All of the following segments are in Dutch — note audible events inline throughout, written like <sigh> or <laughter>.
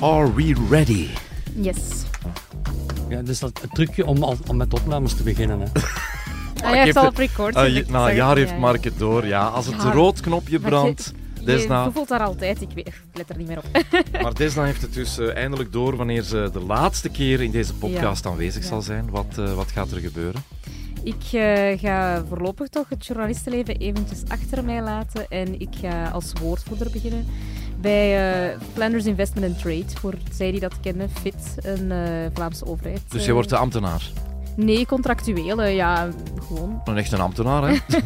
Are we ready? Yes. Ja, dus dat het trucje om, al- om met opnames te beginnen. Hè. <laughs> Ah, je hebt al op record. Ah, gezet, je- na een zeg jaar heeft ja. Mark het door. Ja, als het Ja. rood knopje Maar brandt. Je Desna, voelt daar altijd. Ik, weet, ik let er niet meer op. <laughs> maar Desna heeft het dus eh, eindelijk door wanneer ze de laatste keer in deze podcast aanwezig Ja. zal zijn. Wat, eh, wat gaat er gebeuren? Ik eh, ga voorlopig toch het journalistenleven eventjes achter mij laten en ik ga als woordvoerder beginnen bij eh, Flanders Investment and Trade, voor zij die dat kennen, FIT, een eh, Vlaamse overheid. Dus Eh, je wordt de ambtenaar. Nee, contractuele, ja, gewoon. Een echte ambtenaar, hè? <laughs>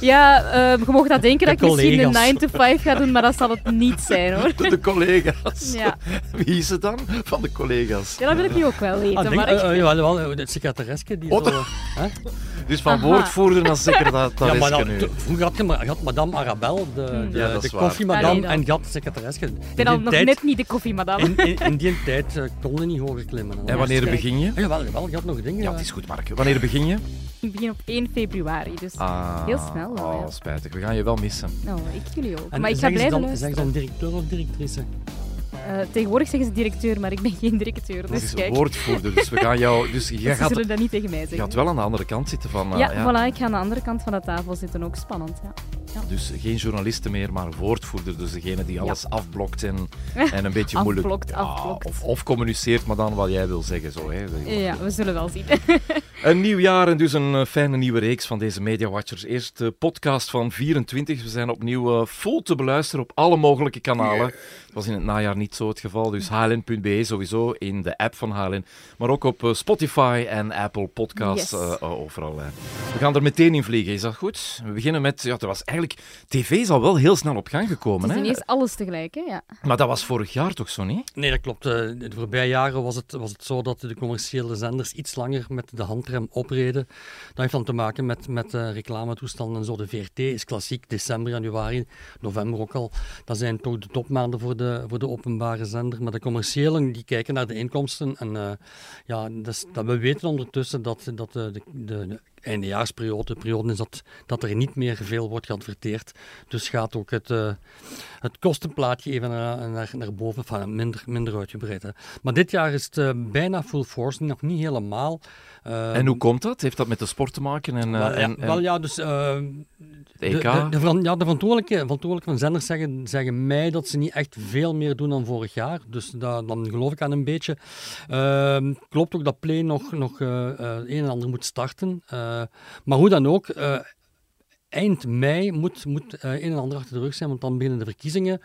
Ja, eh, je mag dat denken dat De ik misschien een collega's. 9 to 5 ga doen, maar dat zal het niet zijn hoor. De, de collega's. Ja. Wie is het dan? Van de collega's. Ja, dat wil ik nu ook wel weten. Ah, denk, maar eh, eh, jawel, jawel, het secretaresske die Oh, zo... hè? Dus van Aha. woordvoerder naar secretaris Ja, maar dan, nu. vroeger had je, maar- je had madame Arabel, de, Hmm. de, Ja, dat de koffiemadame, Ah, en je had de secretaresske. In ik ben al die nog tijd- net niet de koffiemadame. In, in, in die tijd eh, kon je niet hoger klimmen. En wanneer begin je? Ah, jawel, jawel, je had nog dingen. Ja, eh, is goed, Mark. Wanneer begin je? Ik begin op 1 februari, dus Ah, Heel snel wel, Oh, ja. spijtig. We gaan je wel missen. nou, ik jullie ook. En maar ik ga ze blijven dan, ze een directeur of directrice? Eh, tegenwoordig zeggen ze directeur, maar ik ben geen directeur. Dat Dus is kijk, woordvoerder. Dus we gaan jou... <laughs> Dus jij ze gaat, zullen dat niet tegen mij je zeggen. gaat wel aan de andere kant zitten van... eh, ja, voilà, ik ga aan de andere kant van de tafel zitten. Ook spannend, ja. Dus geen journalisten meer, maar woordvoerder. Dus degene die alles afblokt en, <laughs> en een beetje moeilijk... Afblokt, afblokt. Of, of communiceert, maar dan wat jij wil zeggen. Zo, hè. Ja, we zullen wel zien. <laughs> Een nieuw jaar en dus een eh, fijne nieuwe reeks van deze Media Watchers. Eerst de podcast van 24. We zijn opnieuw eh, vol te beluisteren op alle mogelijke kanalen. Het was in het najaar niet zo het geval. Dus hln.be sowieso in de app van HLN. Maar ook op eh, Spotify en Apple Podcasts. Yes. overal. We gaan er meteen in vliegen. Is dat goed? We beginnen met... Ja, er was eigenlijk... TV is al wel heel snel op gang gekomen. Het is Hè? ineens alles tegelijk, hè. Ja. Maar dat was vorig jaar toch zo niet? Nee, dat klopt. De voorbije jaren was het, was het zo dat de commerciële zenders iets langer met de opreden. Dat heeft dan te maken met, met eh, reclametoestanden en zo. De VRT is klassiek, december, januari, november ook al. Dat zijn toch de topmaanden voor de, voor de openbare zender. Maar de commerciëlen die kijken naar de inkomsten. En eh, ja, dat we weten ondertussen dat, dat de, de, de eindejaarsperiode, de periode is dat, dat er niet meer veel wordt geadverteerd. Dus gaat ook het, eh, het kostenplaatje even naar, naar, naar boven, enfin, minder, minder uitgebreid. Hè. Maar dit jaar is het eh, bijna full force, nog niet helemaal. En hoe komt dat? Heeft dat met de sport te maken? En, eh, wel, ja, en, en wel ja, dus de de, veran- ja, de verantwoordelijke, verantwoordelijke van zenders zeggen, zeggen mij dat ze niet echt veel meer doen dan vorig jaar. Dus da- dan geloof ik aan een beetje. Ehm, klopt ook dat Play nog, nog eh, eh, een en ander moet starten. Eh, maar hoe dan ook, eind mei moet, moet een en ander achter de rug zijn, want dan beginnen de verkiezingen.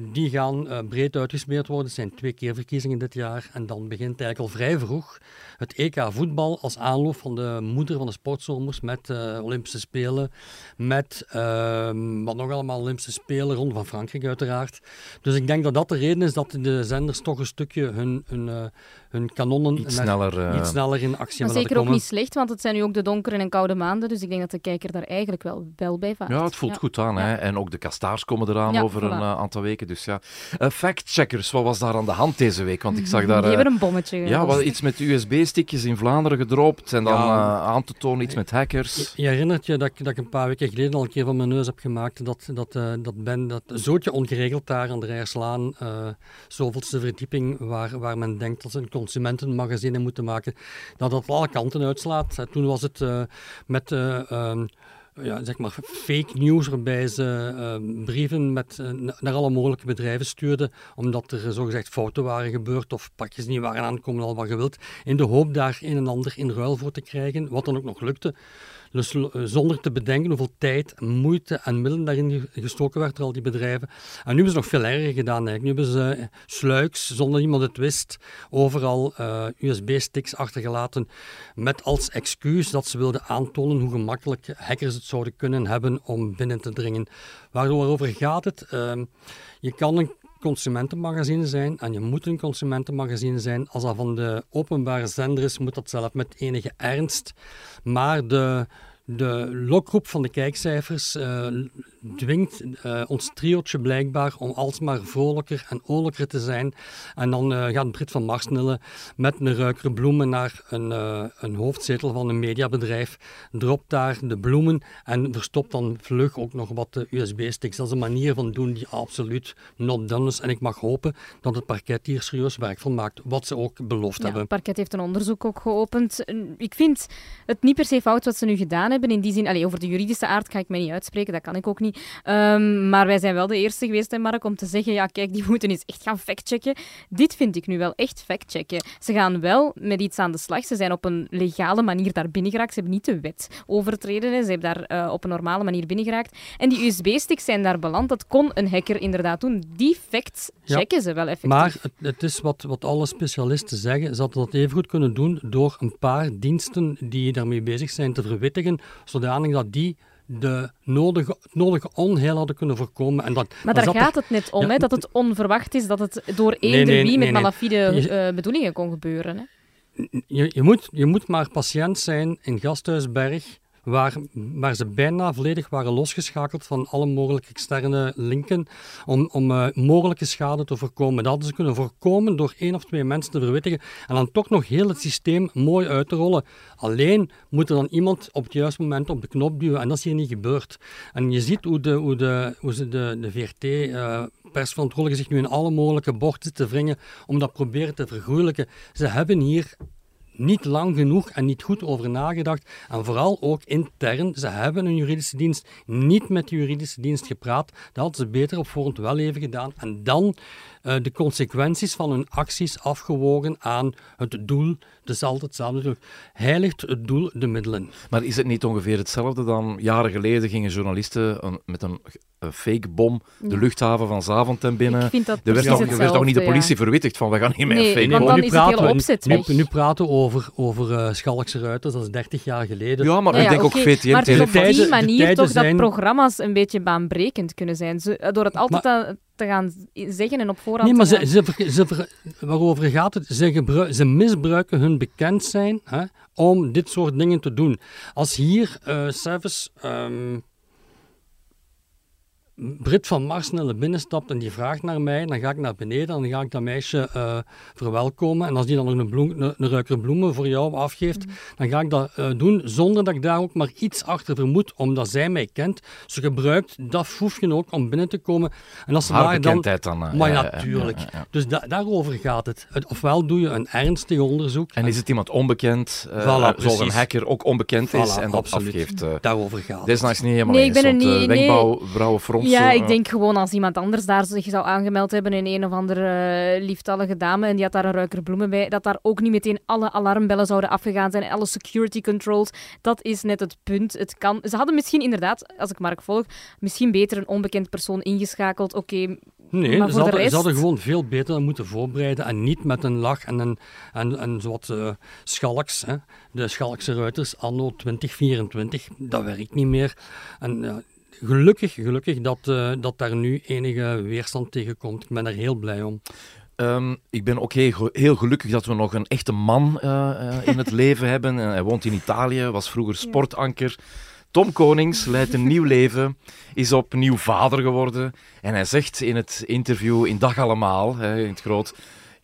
Die gaan eh, breed uitgesmeerd worden. Het zijn twee keer verkiezingen dit jaar. En dan begint eigenlijk al vrij vroeg het EK voetbal als aanloop van de moeder van de sportzomers met eh, Olympische Spelen, met ehm, wat nog allemaal Olympische Spelen, Ronde van Frankrijk uiteraard. Dus ik denk dat dat de reden is dat de zenders toch een stukje hun, hun, eh, hun kanonnen Iets naar- sneller... eh, iets sneller in actie Maar zeker ook niet slecht, want het zijn nu ook de donkere en koude maanden. Dus ik denk dat de kijker daar eigenlijk wel, wel bij vaart. Ja, het voelt Ja. goed aan. Hè? En ook de kastaars komen eraan Ja, over een voilà. eh, aantal weken. Dus ja. Eh, Factcheckers, wat was daar aan de hand deze week? Want ik zag daar... Die hebben een bommetje ja, wat, iets met USB-stickjes in Vlaanderen gedropt. En dan Ja. aan te tonen iets met hackers. Je, je herinnert je dat ik, dat ik een paar weken geleden al een keer van mijn neus heb gemaakt dat, dat, dat, ben, dat zootje ongeregeld daar aan de Rijerslaan, eh zoveelste verdieping, waar, waar men denkt dat ze een consumentenmagazine moeten maken, dat dat alle kanten uitslaat. Toen was het eh, met... eh, ehm, ja, zeg maar fake news, waarbij ze eh, brieven met, eh, na- naar alle mogelijke bedrijven stuurden, omdat er zogezegd fouten waren gebeurd of pakjes niet waren aangekomen, al wat gewild, in de hoop daar een en ander in ruil voor te krijgen, wat dan ook nog lukte. Dus eh, zonder te bedenken hoeveel tijd, moeite en middelen daarin ge- gestoken werd door al die bedrijven. En nu hebben ze nog veel erger gedaan. Nu hebben ze eh, sluiks, zonder iemand het wist, overal eh, USB-sticks achtergelaten. Met als excuus dat ze wilden aantonen hoe gemakkelijk hackers het zouden kunnen hebben om binnen te dringen. Waarover gaat het? Ehm, je kan een consumentenmagazine zijn en je moet een consumentenmagazine zijn. Als dat van de openbare zender is, moet dat zelf met enige ernst. Maar de, de lokroep van de kijkcijfers uh, dwingt uh, ons triootje blijkbaar om alsmaar vrolijker en oorlijker te zijn. En dan uh, gaat Brit van Marsnille met een ruiker bloemen naar een, een hoofdzetel van een mediabedrijf, dropt daar de bloemen en verstopt dan vlug ook nog wat USB-sticks. Dat is een manier van doen die absoluut not done is. En ik mag hopen dat het parket hier serieus werk van maakt, wat ze ook beloofd ja, hebben. Het parket heeft een onderzoek ook geopend. Ik vind het niet per se fout wat ze nu gedaan hebben. In die zin, allez, over de juridische aard ga ik mij niet uitspreken, dat kan ik ook niet. Um, maar wij zijn wel de eerste geweest, hè, Mark, om te zeggen: ja, kijk, die moeten eens echt gaan factchecken. Dit vind ik nu wel echt factchecken. Ze gaan wel met iets aan de slag. Ze zijn op een legale manier daar binnengeraakt. Ze hebben niet de wet overtreden. Hè. Ze hebben daar uh, op een normale manier binnengeraakt. En die USB-sticks zijn daar beland. Dat kon een hacker inderdaad doen. Die facts checken ze wel effectief. Maar het, het, is wat, wat alle specialisten zeggen. Ze hadden dat even goed kunnen doen door een paar diensten die daarmee bezig zijn te verwittigen, zodanig dat die de nodige, nodige onheil hadden kunnen voorkomen. En dat, maar daar gaat het net om, hè, dat het onverwacht is, dat het door eender nee, wie met malafide uh, bedoelingen kon gebeuren. Hè? Je, je, moet, je moet maar patiënt zijn in Gasthuisberg waar, waar ze bijna volledig waren losgeschakeld van alle mogelijke externe linken om, om uh, mogelijke schade te voorkomen. Dat hadden ze kunnen voorkomen door één of twee mensen te verwittigen en dan toch nog heel het systeem mooi uit te rollen. Alleen moet er dan iemand op het juiste moment op de knop duwen en dat is hier niet gebeurd. En je ziet hoe, de, hoe, de, ze de, VRT... Uh, zich nu in alle mogelijke bochten te wringen om dat proberen te vergoeilijken. Ze hebben hier niet lang genoeg en niet goed over nagedacht. En vooral ook intern. Ze hebben een juridische dienst niet met de juridische dienst gepraat. Dat hadden ze beter op voorhand wel even gedaan. En dan uh, de consequenties van hun acties afgewogen aan het doel. Het is altijd hetzelfde. Heiligt het doel de middelen. Maar is het niet ongeveer hetzelfde dan jaren geleden gingen journalisten een, met een een fake bom de luchthaven van Zaventem binnen. Ik vind dat er werd, toch, er werd toch niet de politie ja. verwittigd van we gaan niet meer nee, fake want bom. dan is het hele opzet nu, nu, praten we over, over uh, Schalkse Ruiters, dat is 30 jaar geleden. Ja, maar ja, ik denk okay. ook VTM... Maar het op die manier toch zijn... dat programma's een beetje baanbrekend kunnen zijn. Door het altijd maar, te gaan zeggen en op voorhand Nee, maar ze, ze, ze, waarover gaat het? Ze, ze misbruiken hun bekend zijn hè, om dit soort dingen te doen. Als hier uh, Service... Um, Brit van Marsnelle binnenstapt en die vraagt naar mij, dan ga ik naar beneden en dan ga ik dat meisje uh, verwelkomen. En als die dan nog een, bloem, een, een ruiker bloemen voor jou afgeeft, mm. dan ga ik dat uh, doen zonder dat ik daar ook maar iets achter vermoed, omdat zij mij kent. Ze gebruikt dat foefje ook om binnen te komen. En als ze Haar dan, dan uh, maar ja, natuurlijk. Ja, ja, dus da daarover gaat het. het. Ofwel doe je een ernstig onderzoek. En is het iemand onbekend, voilà, zoals een hacker ook onbekend is en dat absoluut. afgeeft? daarover gaat Dit is niet helemaal nee, eens, ik ben er want, niet, wenkbrauwen frons, ja, ik denk gewoon als iemand anders daar zich zou aangemeld hebben in een of andere uh, lieftallige dame en die had daar een ruiker bloemen bij, dat daar ook niet meteen alle alarmbellen zouden afgegaan zijn, alle security controls. Dat is net het punt. Het kan... Ze hadden misschien inderdaad, als ik Mark volg, misschien beter een onbekend persoon ingeschakeld. Oké, okay, Nee, maar ze, hadden, rest... ze hadden gewoon veel beter moeten voorbereiden en niet met een lach en een en, en zowat uh, schalks. Hè. De schalkse ruiters anno 2024, dat werkt niet meer. En gelukkig, gelukkig dat, uh, dat daar nu enige weerstand tegen komt. Ik ben er heel blij om. Um, ik ben ook heel, heel, gelukkig dat we nog een echte man uh, uh, in het <laughs> leven hebben. hij woont in Italië, was vroeger sportanker. Tom Konings leidt een nieuw leven, is opnieuw vader geworden. En hij zegt in het interview in Dag Allemaal, hè, in het groot...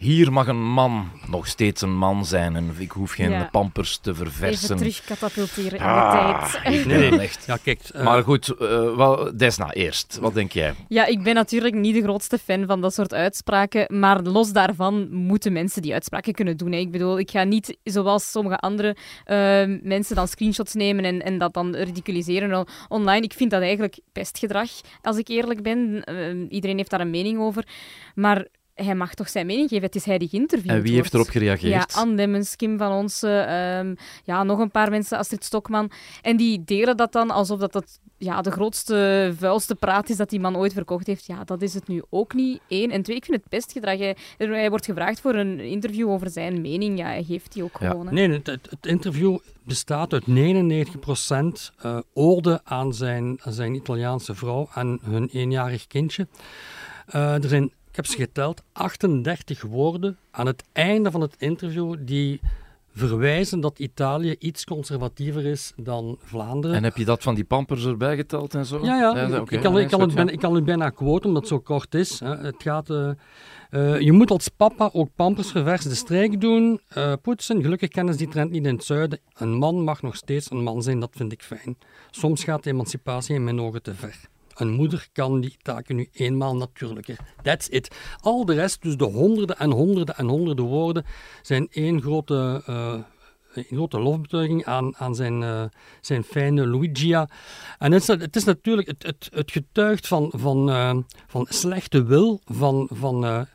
Hier mag een man nog steeds een man zijn en ik hoef geen Ja. pampers te verversen. Even terugkatapulteren in Ah, de tijd. ik <laughs> ben echt... Ja, kijk, uh, Maar goed, uh, wel, Desna, eerst. Wat denk jij? Ja, ik ben natuurlijk niet de grootste fan van dat soort uitspraken, maar los daarvan moeten mensen die uitspraken kunnen doen. Hè. Ik bedoel, ik ga niet zoals sommige andere uh, mensen dan screenshots nemen en, en dat dan ridiculiseren online. Ik vind dat eigenlijk pestgedrag, als ik eerlijk ben. iedereen heeft daar een mening over. Maar hij mag toch zijn mening geven. Het is hij die geïnterviewd En wie heeft wordt. erop gereageerd? Ja, Anne Demmens, Kim van Onsen, um, ja, nog een paar mensen, Astrid Stokman. En die delen dat dan alsof dat, dat ja, de grootste, vuilste praat is dat die man ooit verkocht heeft. Ja, dat is het nu ook niet. Eén. En twee, ik vind het pestgedrag. Hij, hij wordt gevraagd voor een interview over zijn mening. Ja, hij geeft die ook Ja. gewoon. hè. Nee, het, interview bestaat uit 99% uh, ode aan zijn, aan zijn Italiaanse vrouw en hun eenjarig kindje. Uh, er zijn, ik heb ze geteld, 38 woorden aan het einde van het interview die verwijzen dat Italië iets conservatiever is dan Vlaanderen. En heb je dat van die pampers erbij geteld en zo? Ja, ja. ik, kan, ik, kan het bijna, ik kan het bijna quoten, omdat het zo kort is. Hè. Het gaat, eh, eh, je moet als papa ook pampers ververste streek doen, eh, poetsen. Gelukkig kennen ze die trend niet in het zuiden. Een man mag nog steeds een man zijn, dat vind ik fijn. Soms gaat de emancipatie in mijn ogen te ver. Een moeder kan die taken nu eenmaal natuurlijker. That's it. Al de rest, dus de honderden en honderden en honderden woorden, zijn één grote, een grote lofbetuiging aan, aan zijn, eh, zijn fijne Luigia. En het is, het is natuurlijk, het, het, het getuigt van, van, van slechte wil, van, van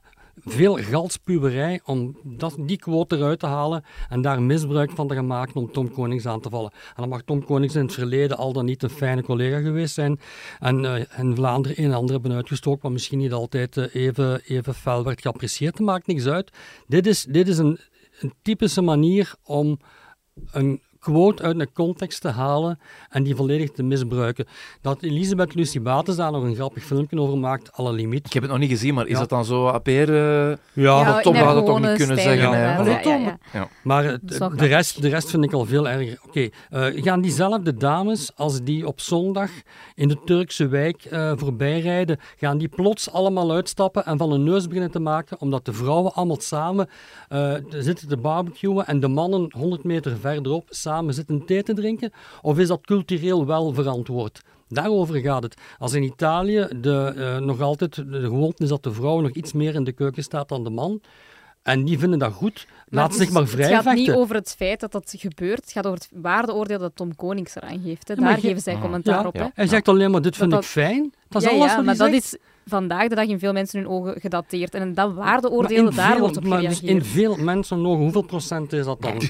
veel galspuwerij om dat, die quote eruit te halen en daar misbruik van te gaan maken om Tom Konings aan te vallen. En dan mag Tom Konings in het verleden al dan niet een fijne collega geweest zijn en eh, in Vlaanderen een en ander hebben uitgestoken, maar misschien niet altijd eh, even, even fel werd geapprecieerd. Dat maakt niks uit. Dit is, dit is een, een typische manier om een quote uit een context te halen en die volledig te misbruiken. Dat Elisabeth Lucie Bates daar nog een grappig filmpje over maakt, alle limiet. Ik heb het nog niet gezien, maar is Ja. dat dan zo appeer? eh, Ja, Tom in haar had het toch niet kunnen zeggen, hè? Ja, ja, ja. Maar Dat de, rest, de rest vind ik al veel erger. Oké, eh, gaan diezelfde dames, als die op zondag in de Turkse wijk eh voorbij rijden, gaan die plots allemaal uitstappen en van hun neus beginnen te maken, omdat de vrouwen allemaal samen eh, zitten te barbecuen en de mannen 100 meter verderop samen zitten thee te drinken? Of is dat cultureel wel verantwoord? Daarover gaat het. Als in Italië de, eh, nog altijd de gewoonte is dat de vrouw nog iets meer in de keuken staat dan de man, en die vinden dat goed, laat het zich is- maar Het vrij gaat vechten. niet over het feit dat dat gebeurt. Het gaat over het waardeoordeel dat Tom Konings eraan geeft. Hè. Ja, maar Daar geven zij Ah, commentaar ja, op. Hè. ja. Hij zegt alleen maar, dit vind Dat ik fijn. Dat is ja, alles ja, wat maar hij dat is vandaag de dag in veel mensen hun ogen gedateerd. En dat waardeoordeel, daar veel- wordt op maar dus gereageerd. in veel mensen nog, hoeveel procent is dat dan? <laughs>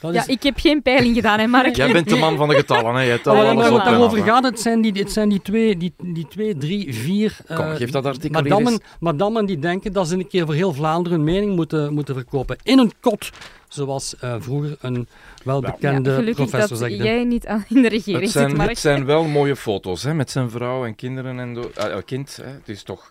Dat Ja, is, ik heb geen peiling gedaan, hè, Mark. Jij bent de man van de getallen, hè? Oh, ja, alles maar daarover gaat, het zijn die, het zijn die, twee, die, die twee, drie, vier Kom, eh, geef dat artikel hier madammen, madammen die denken dat ze een keer voor heel Vlaanderen hun mening moeten, moeten verkopen. In een kot, zoals eh, vroeger een welbekende Ja, gelukkig professor dat jij niet aan in de regering Het zit, zijn, Mark. het zijn wel mooie foto's, hè? Met zijn vrouw en kinderen en... do- eh, kind, hè? Het is toch...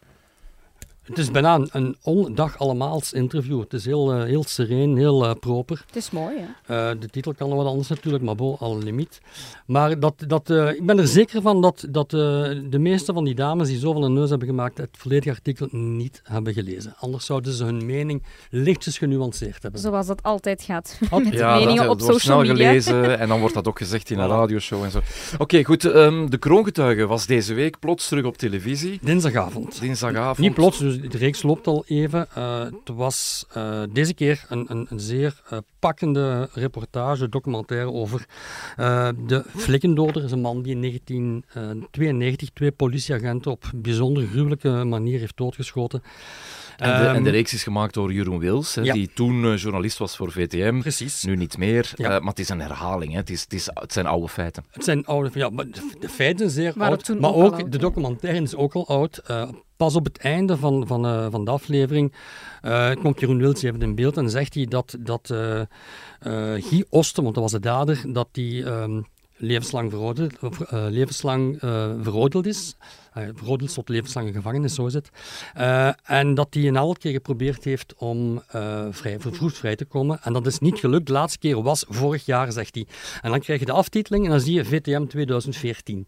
Het is bijna een, een ondag allemaals interview. Het is heel, eh, heel sereen, heel eh, proper. Het is mooi, hè. Eh, de titel kan nog wat anders natuurlijk, maar bon, al limiet. Maar dat, dat, eh, ik ben er zeker van dat, dat de meeste van die dames die zoveel een neus hebben gemaakt, het volledige artikel niet hebben gelezen. Anders zouden ze hun mening lichtjes genuanceerd hebben. Zoals dat altijd gaat. Altijd. <laughs> Met meningen dat, op dat wordt social snel media. gelezen <laughs> en dan wordt dat ook gezegd in een radioshow en zo. Oké, goed. ehm, de Kroongetuige was deze week plots terug op televisie. Dinsdagavond. Dinsdagavond. Niet plots, dus de reeks loopt al even. Eh, het was eh, deze keer een, een, een zeer eh, pakkende reportage, documentaire over eh, de flikkendoder. is een man die in 1992 twee politieagenten op bijzonder gruwelijke manier heeft doodgeschoten. En de, en de Ehm, reeks is gemaakt door Jeroen Wils, hè, Ja. die toen journalist was voor VTM. Precies. Nu niet meer, Ja. eh, maar het is een herhaling. Hè. Het, is, het, is, het zijn oude feiten. Het zijn oude, ja, maar de, de feiten zijn zeer Waren oud, maar ook de documentaire is ook al oud. Eh, pas op het einde van, van, eh, van de aflevering eh, komt Jeroen Wils even in beeld en zegt hij dat, dat eh, Guy Osten, want dat was de dader, dat die ehm, levenslang, veroordeeld, levenslang veroordeeld is. Uh, veroordeeld tot levenslange gevangenis, zo is het. En dat hij een elke keer geprobeerd heeft om vrij, vrij te komen. En dat is niet gelukt. De laatste keer was vorig jaar, zegt hij. En dan krijg je de aftiteling en dan zie je VTM 2014.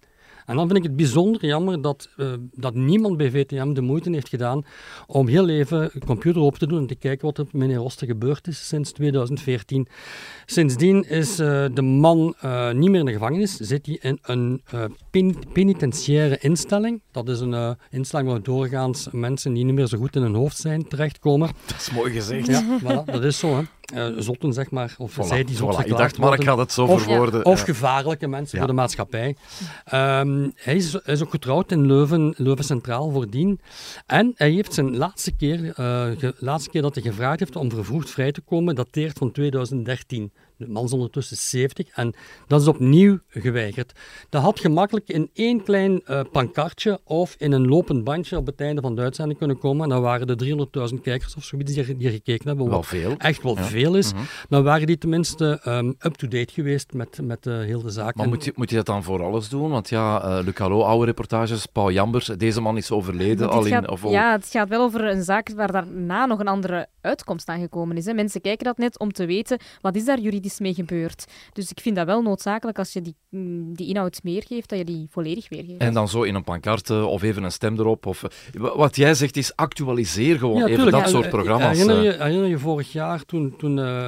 En dan vind ik het bijzonder jammer dat, eh, dat niemand bij VTM de moeite heeft gedaan om heel even de computer open te doen en te kijken wat er met meneer Roste gebeurd is sinds 2014. Sindsdien is eh, de man eh, niet meer in de gevangenis, zit hij in een pen- penitentiaire instelling. Dat is een instelling waar doorgaans mensen die niet meer zo goed in hun hoofd zijn terechtkomen. Dat is mooi gezegd. Ja, voilà, dat is zo. Hè. Eh, zotten, zeg maar. Of Voilà, zij die zot voilà. Ik dacht, Mark gaat het zo Of- verwoorden. Of Ja. gevaarlijke mensen Ja. voor de maatschappij. Ehm, hij, is, ook getrouwd in Leuven, Leuven Centraal voordien. En hij heeft zijn laatste keer, eh, ge- laatste keer dat hij gevraagd heeft om vervroegd vrij te komen, dateert van 2013. De man is ondertussen 70 en dat is opnieuw geweigerd. Dat had gemakkelijk in één klein uh, pankartje of in een lopend bandje op het einde van de uitzending kunnen komen. En dan waren de 300.000 kijkers of zoiets die, die gekeken hebben. Wel veel. Echt wel veel is. Mhm. Dan waren die tenminste um, up-to-date geweest met, met uh, heel de zaak. Maar moet je, moet je dat dan voor alles doen? Want ja, uh, Luc Hallo, oude reportages, Paul Jambers, deze man is overleden. Al in, of Ja, het gaat wel over een zaak waar daarna nog een andere uitkomst aan gekomen is. Hè. Mensen kijken dat net om te weten, wat is daar juridisch mee gebeurd? Dus ik vind dat wel noodzakelijk als je die, mm, die inhoud meegeeft, dat je die volledig weergeeft. En dan zo in een pancarte of even een stem erop. Of, wat jij zegt is actualiseer gewoon even dat soort programma's. Herinner je, herinner je vorig jaar toen, toen uh,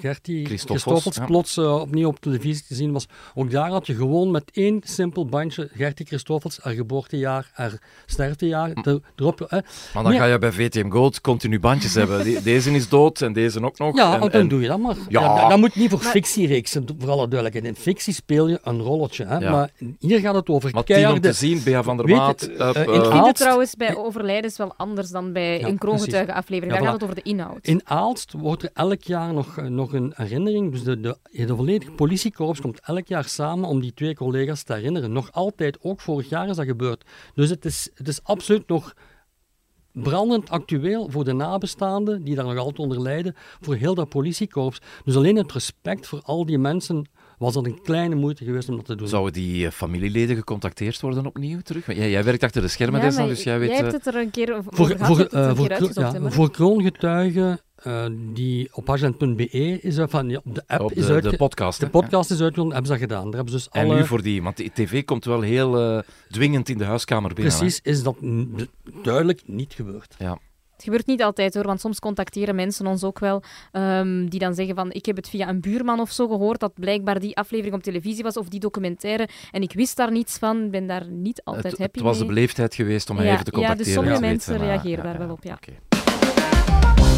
Gertie Christoffels plots uh, opnieuw op televisie te zien was? Ook daar had je gewoon met één simpel bandje Gertie Christoffels, haar geboortejaar, haar sterftejaar, erop. Hè. Maar dan ga je bij VTM Gold continu bandjes hebben. <laughs> deze is dood en deze ook nog. Ja, en, dan doe je dat maar. Ja. dat moet niet voor maar... fictiereeksen, voor alle duidelijkheid. In fictie speel je een rolletje. Hè. Maar hier gaat het over maar keiharde... om te zien, Bea van der Maat... Uh, uh, ik vind het trouwens bij overlijdens wel anders dan bij ja, een kroongetuigen aflevering. Daar gaat het over de inhoud. In Aalst wordt er elk jaar nog, eh, nog een herinnering. Dus de, de, de volledige politiekorps komt elk jaar samen om die twee collega's te herinneren. Nog altijd, ook vorig jaar is dat gebeurd. Dus het is, het is absoluut nog brandend actueel voor de nabestaanden, die daar nog altijd onder lijden, voor heel dat politiekorps. Dus alleen het respect voor al die mensen was dat een kleine moeite geweest om dat te doen. Zouden die eh, familieleden gecontacteerd worden opnieuw terug? Jij, jij werkt achter de schermen, ja, dus jij weet... Jij hebt het er een keer over voor, voor, uh, voor, ja, voor kroongetuigen uh, die op agent.be is, van, ja, op de app op de, is uit, de podcast. De podcast is uitgekomen, hebben ze dat gedaan. Daar hebben ze dus en alle... nu voor die, want de tv komt wel heel uh, dwingend in de huiskamer binnen. Precies, hè? is dat duidelijk niet gebeurd. Ja. Het gebeurt niet altijd hoor, want soms contacteren mensen ons ook wel um, die dan zeggen van ik heb het via een buurman of zo gehoord dat blijkbaar die aflevering op televisie was of die documentaire en ik wist daar niets van, ben daar niet altijd het, happy Het was mee. de beleefdheid geweest om ja, even te contacteren. Ja, dus sommige mensen reageren daar wel op, ja. Okay.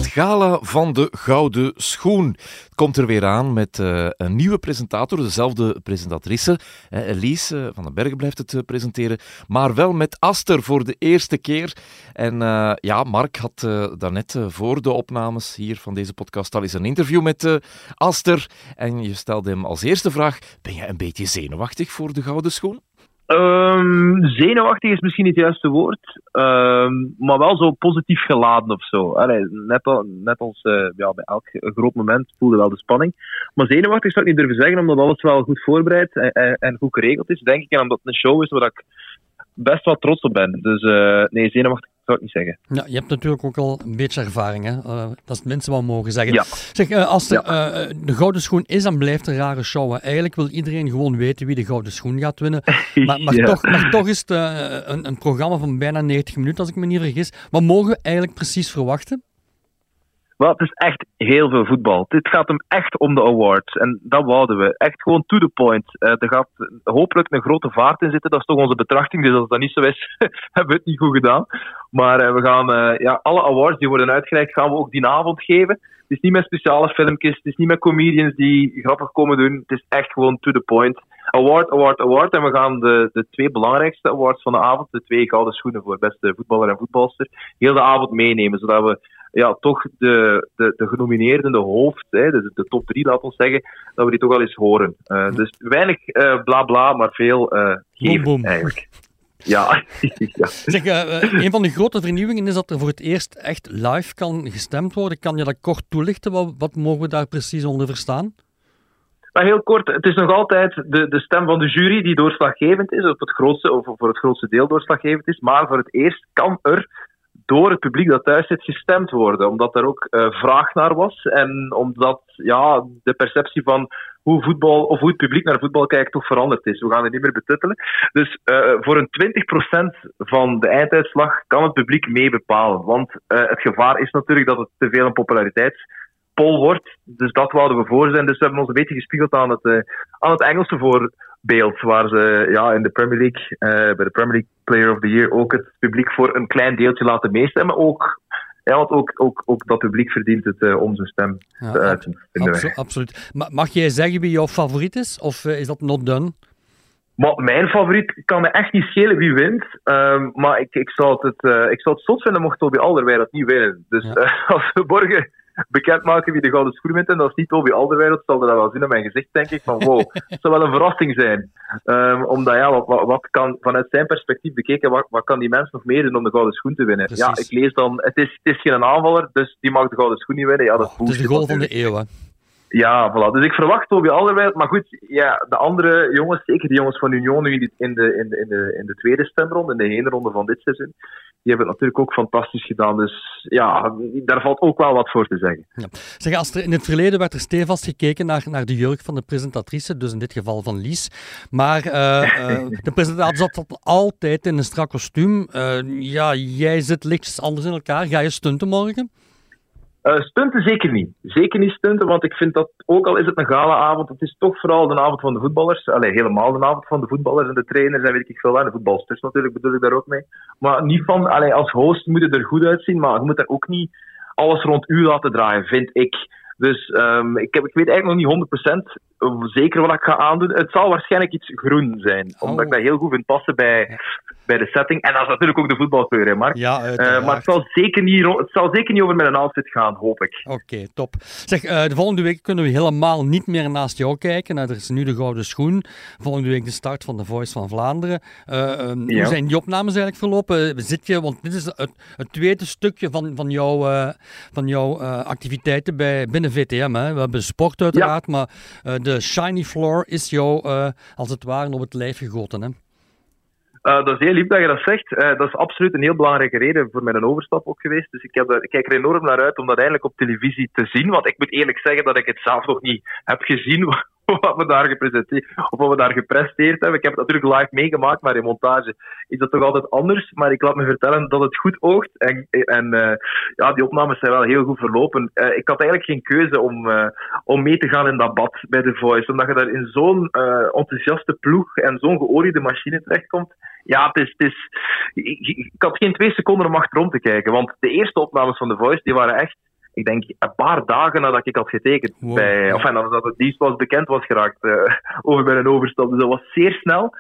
Het gala van de Gouden Schoen komt er weer aan met uh, een nieuwe presentator, dezelfde presentatrice. Elise uh, van den Bergen blijft het presenteren, maar wel met Aster voor de eerste keer. En ja, Mark had daarnet voor de opnames hier van deze podcast al eens een interview met Aster. En je stelde hem als eerste vraag, ben je een beetje zenuwachtig voor de Gouden Schoen? Um, zenuwachtig is misschien niet het juiste woord, um, maar wel zo positief geladen of zo. Allee, net, al, net als uh, ja, bij elk groot moment voelde wel de spanning. Maar zenuwachtig zou ik niet durven zeggen, omdat alles wel goed voorbereid en, en, goed geregeld is, denk ik. En omdat het een show is waar ik best wel trots op ben. Dus uh, nee, zenuwachtig zou ik niet zeggen. Ja, je hebt natuurlijk ook al een beetje ervaring, hè? Uh, dat is het minste wat mogen zeggen. Ja. Zeg, uh, als de, ja. de Gouden Schoen is en blijft een rare show. Hè? Eigenlijk wil iedereen gewoon weten wie de Gouden Schoen gaat winnen. <laughs> Maar, maar, toch, maar toch is het een, een programma van bijna 90 minuten, als ik me niet vergis. Wat mogen we eigenlijk precies verwachten? Wel, het is echt heel veel voetbal. Dit gaat hem echt om de awards. En dat wouden we. Echt gewoon to the point. Uh, er gaat hopelijk een grote vaart in zitten. Dat is toch onze betrachting. Dus als dat niet zo is, <laughs> hebben we het niet goed gedaan. Maar uh, we gaan uh, ja, alle awards die worden uitgereikt, gaan we ook die avond geven. Het is niet met speciale filmpjes. Het is niet met comedians die grappig komen doen. Het is echt gewoon to the point. Award, award, award. En we gaan de, de twee belangrijkste awards van de avond, de twee gouden schoenen voor beste voetballer en voetbalster, heel de avond meenemen. Zodat we ja, toch de, de, de genomineerden, de hoofd, hè, de, de top drie, laten we zeggen, dat we die toch al eens horen. Uh, dus weinig uh, bla bla, maar veel uh, geven, boom, boom. eigenlijk. Ja. <laughs> <laughs> ja. Zeg, een van de grote vernieuwingen is dat er voor het eerst echt live kan gestemd worden. Kan je dat kort toelichten? Wat, wat mogen we daar precies onder verstaan? Maar heel kort, het is nog altijd de, de stem van de jury die doorslaggevend is, of, het grootste, of voor het grootste deel doorslaggevend is. Maar voor het eerst kan er door het publiek dat thuis zit gestemd worden. Omdat er ook uh, vraag naar was. En omdat ja, de perceptie van hoe voetbal of hoe het publiek naar voetbal kijkt toch veranderd is. We gaan het niet meer betuttelen. Dus uh, voor een 20% van de einduitslag kan het publiek mee bepalen. Want uh, het gevaar is natuurlijk dat het te veel een populariteitspol wordt. Dus dat wouden we voor zijn. Dus we hebben ons een beetje gespiegeld aan het, aan het Engelse voor beeld, waar ze ja, in de Premier League, uh, bij de Premier League Player of the Year ook het publiek voor een klein deeltje laten meestemmen. Ook, ja, want ook, ook, ook dat publiek verdient het uh, om zijn stem ja, te uiten. Abso absoluut. Mag jij zeggen wie jouw favoriet is, of uh, is dat not done? Maar mijn favoriet kan me echt niet schelen wie wint. Um, maar ik, ik, zou het, uh, ik zou het zot vinden mocht Toby Alderweireld niet winnen. Dus ja. <laughs> als we morgen bekendmaken wie de gouden schoen wint. En dat is niet Toby Alderweireld, zal dat wel zien in mijn gezicht, denk ik. Van wow, <laughs> het zou wel een verrassing zijn. Um, omdat ja, wat, wat, kan, vanuit zijn perspectief bekeken, wat, wat kan die mens nog meer doen om de gouden schoen te winnen? Ja, ik lees dan, het is, het is geen aanvaller, dus die mag de gouden schoen niet winnen. Ja, dat is oh, het is de goal van de eeuw, hè? Ja, voilà. Dus ik verwacht Toby Alderweireld. Maar goed, ja, de andere jongens, zeker die jongens van Union nu in de, in de, in de, in de tweede stemronde, in de ene ronde van dit seizoen, die hebben het natuurlijk ook fantastisch gedaan. Dus ja, daar valt ook wel wat voor te zeggen. Ja. Zeg, als er in het verleden werd er stevast gekeken naar, naar de jurk van de presentatrice, dus in dit geval van Lies. Maar uh, uh, de presentator zat altijd in een strak kostuum. Uh, ja, jij zit lichtjes anders in elkaar. Ga je stunten morgen? Uh, stunten zeker niet. Zeker niet stunten, want ik vind dat, ook al is het een galaavond, het is toch vooral de avond van de voetballers. Allee, helemaal de avond van de voetballers en de trainers en weet ik veel wat. De voetbalsters natuurlijk bedoel ik daar ook mee. Maar niet van, allee, als host moet het er goed uitzien, maar je moet er ook niet alles rond u laten draaien, vind ik. Dus um, ik, heb, ik weet eigenlijk nog niet 100% zeker wat ik ga aandoen. Het zal waarschijnlijk iets groen zijn, omdat ik oh. dat heel goed vind passen bij, bij de setting. En dat is natuurlijk ook de voetbalkleur, hè, Mark. Ja, uh, maar het zal, zeker niet, het zal zeker niet over mijn outfit gaan, hoop ik. Oké, top. Zeg, uh, de volgende week kunnen we helemaal niet meer naast jou kijken. Nou, er is nu de Gouden Schoen. Volgende week de start van The Voice van Vlaanderen. Uh, um, ja. Hoe zijn die opnames eigenlijk verlopen? Zit je, want dit is het, het tweede stukje van, van jouw, van jouw activiteiten bij, binnen VTM. Hè? We hebben sport uiteraard, ja. maar de shiny floor is jou als het ware op het lijf gegoten. Hè? Uh, dat is heel lief dat je dat zegt. Uh, dat is absoluut een heel belangrijke reden voor mijn overstap ook geweest. Dus ik, heb er, ik kijk er enorm naar uit om dat eindelijk op televisie te zien. Want ik moet eerlijk zeggen dat ik het zelf nog niet heb gezien <laughs> wat we daar gepresenteerd of wat we daar gepresteerd hebben. Ik heb het natuurlijk live meegemaakt, maar in montage is dat toch altijd anders. Maar ik laat me vertellen dat het goed oogt. En, en uh, ja, die opnames zijn wel heel goed verlopen. Uh, ik had eigenlijk geen keuze om, uh, om mee te gaan in dat bad bij The Voice. Omdat je daar in zo'n enthousiaste ploeg en zo'n geoliede machine terechtkomt. Ja, het is, het is, ik, ik, had geen twee seconden om achterom te kijken. Want de eerste opnames van The Voice die waren echt ik denk een paar dagen nadat ik had getekend. bij, of nadat het dienst was bekend was geraakt uh, <laughs> over mijn overstap. Dus dat was zeer snel.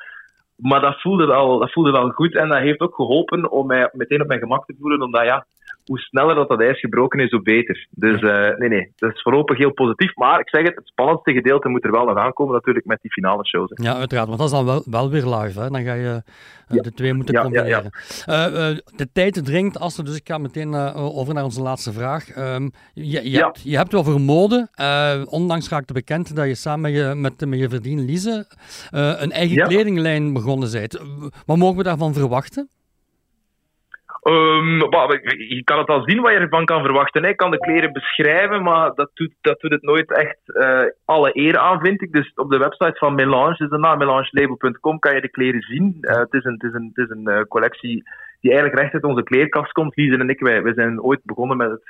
Maar dat voelde, al, dat voelde al goed en dat heeft ook geholpen om mij meteen op mijn gemak te voelen. Omdat ja, hoe sneller dat, dat ijs gebroken is, hoe beter. Dus uh, nee, nee, dat is voorlopig heel positief. Maar ik zeg het, het spannendste gedeelte moet er wel nog aankomen natuurlijk met die finale shows. Ja, uiteraard, want dat is dan wel, wel weer live. Hè? Dan ga je uh, de twee moeten ja, combineren. Ja, uh, de tijd dringt, Aster, dus ik ga meteen over naar onze laatste vraag. Um, je, je, hebt, je hebt wel vermoden, ondanks raakte bekend dat je samen met je, met, met je vriendin Lise een eigen kledinglijn bent. Wat mogen we daarvan verwachten? Um, je kan het al zien wat je ervan kan verwachten. Ik kan de kleren beschrijven, maar dat doet, dat doet het nooit echt uh, alle eer aan, vind ik. Dus op de website van Melange, dus naam melangelabel.com, kan je de kleren zien. Uh, het is een, het is een, het is een collectie die eigenlijk recht uit onze kleerkast komt. Lies en ik, wij, wij zijn ooit begonnen met het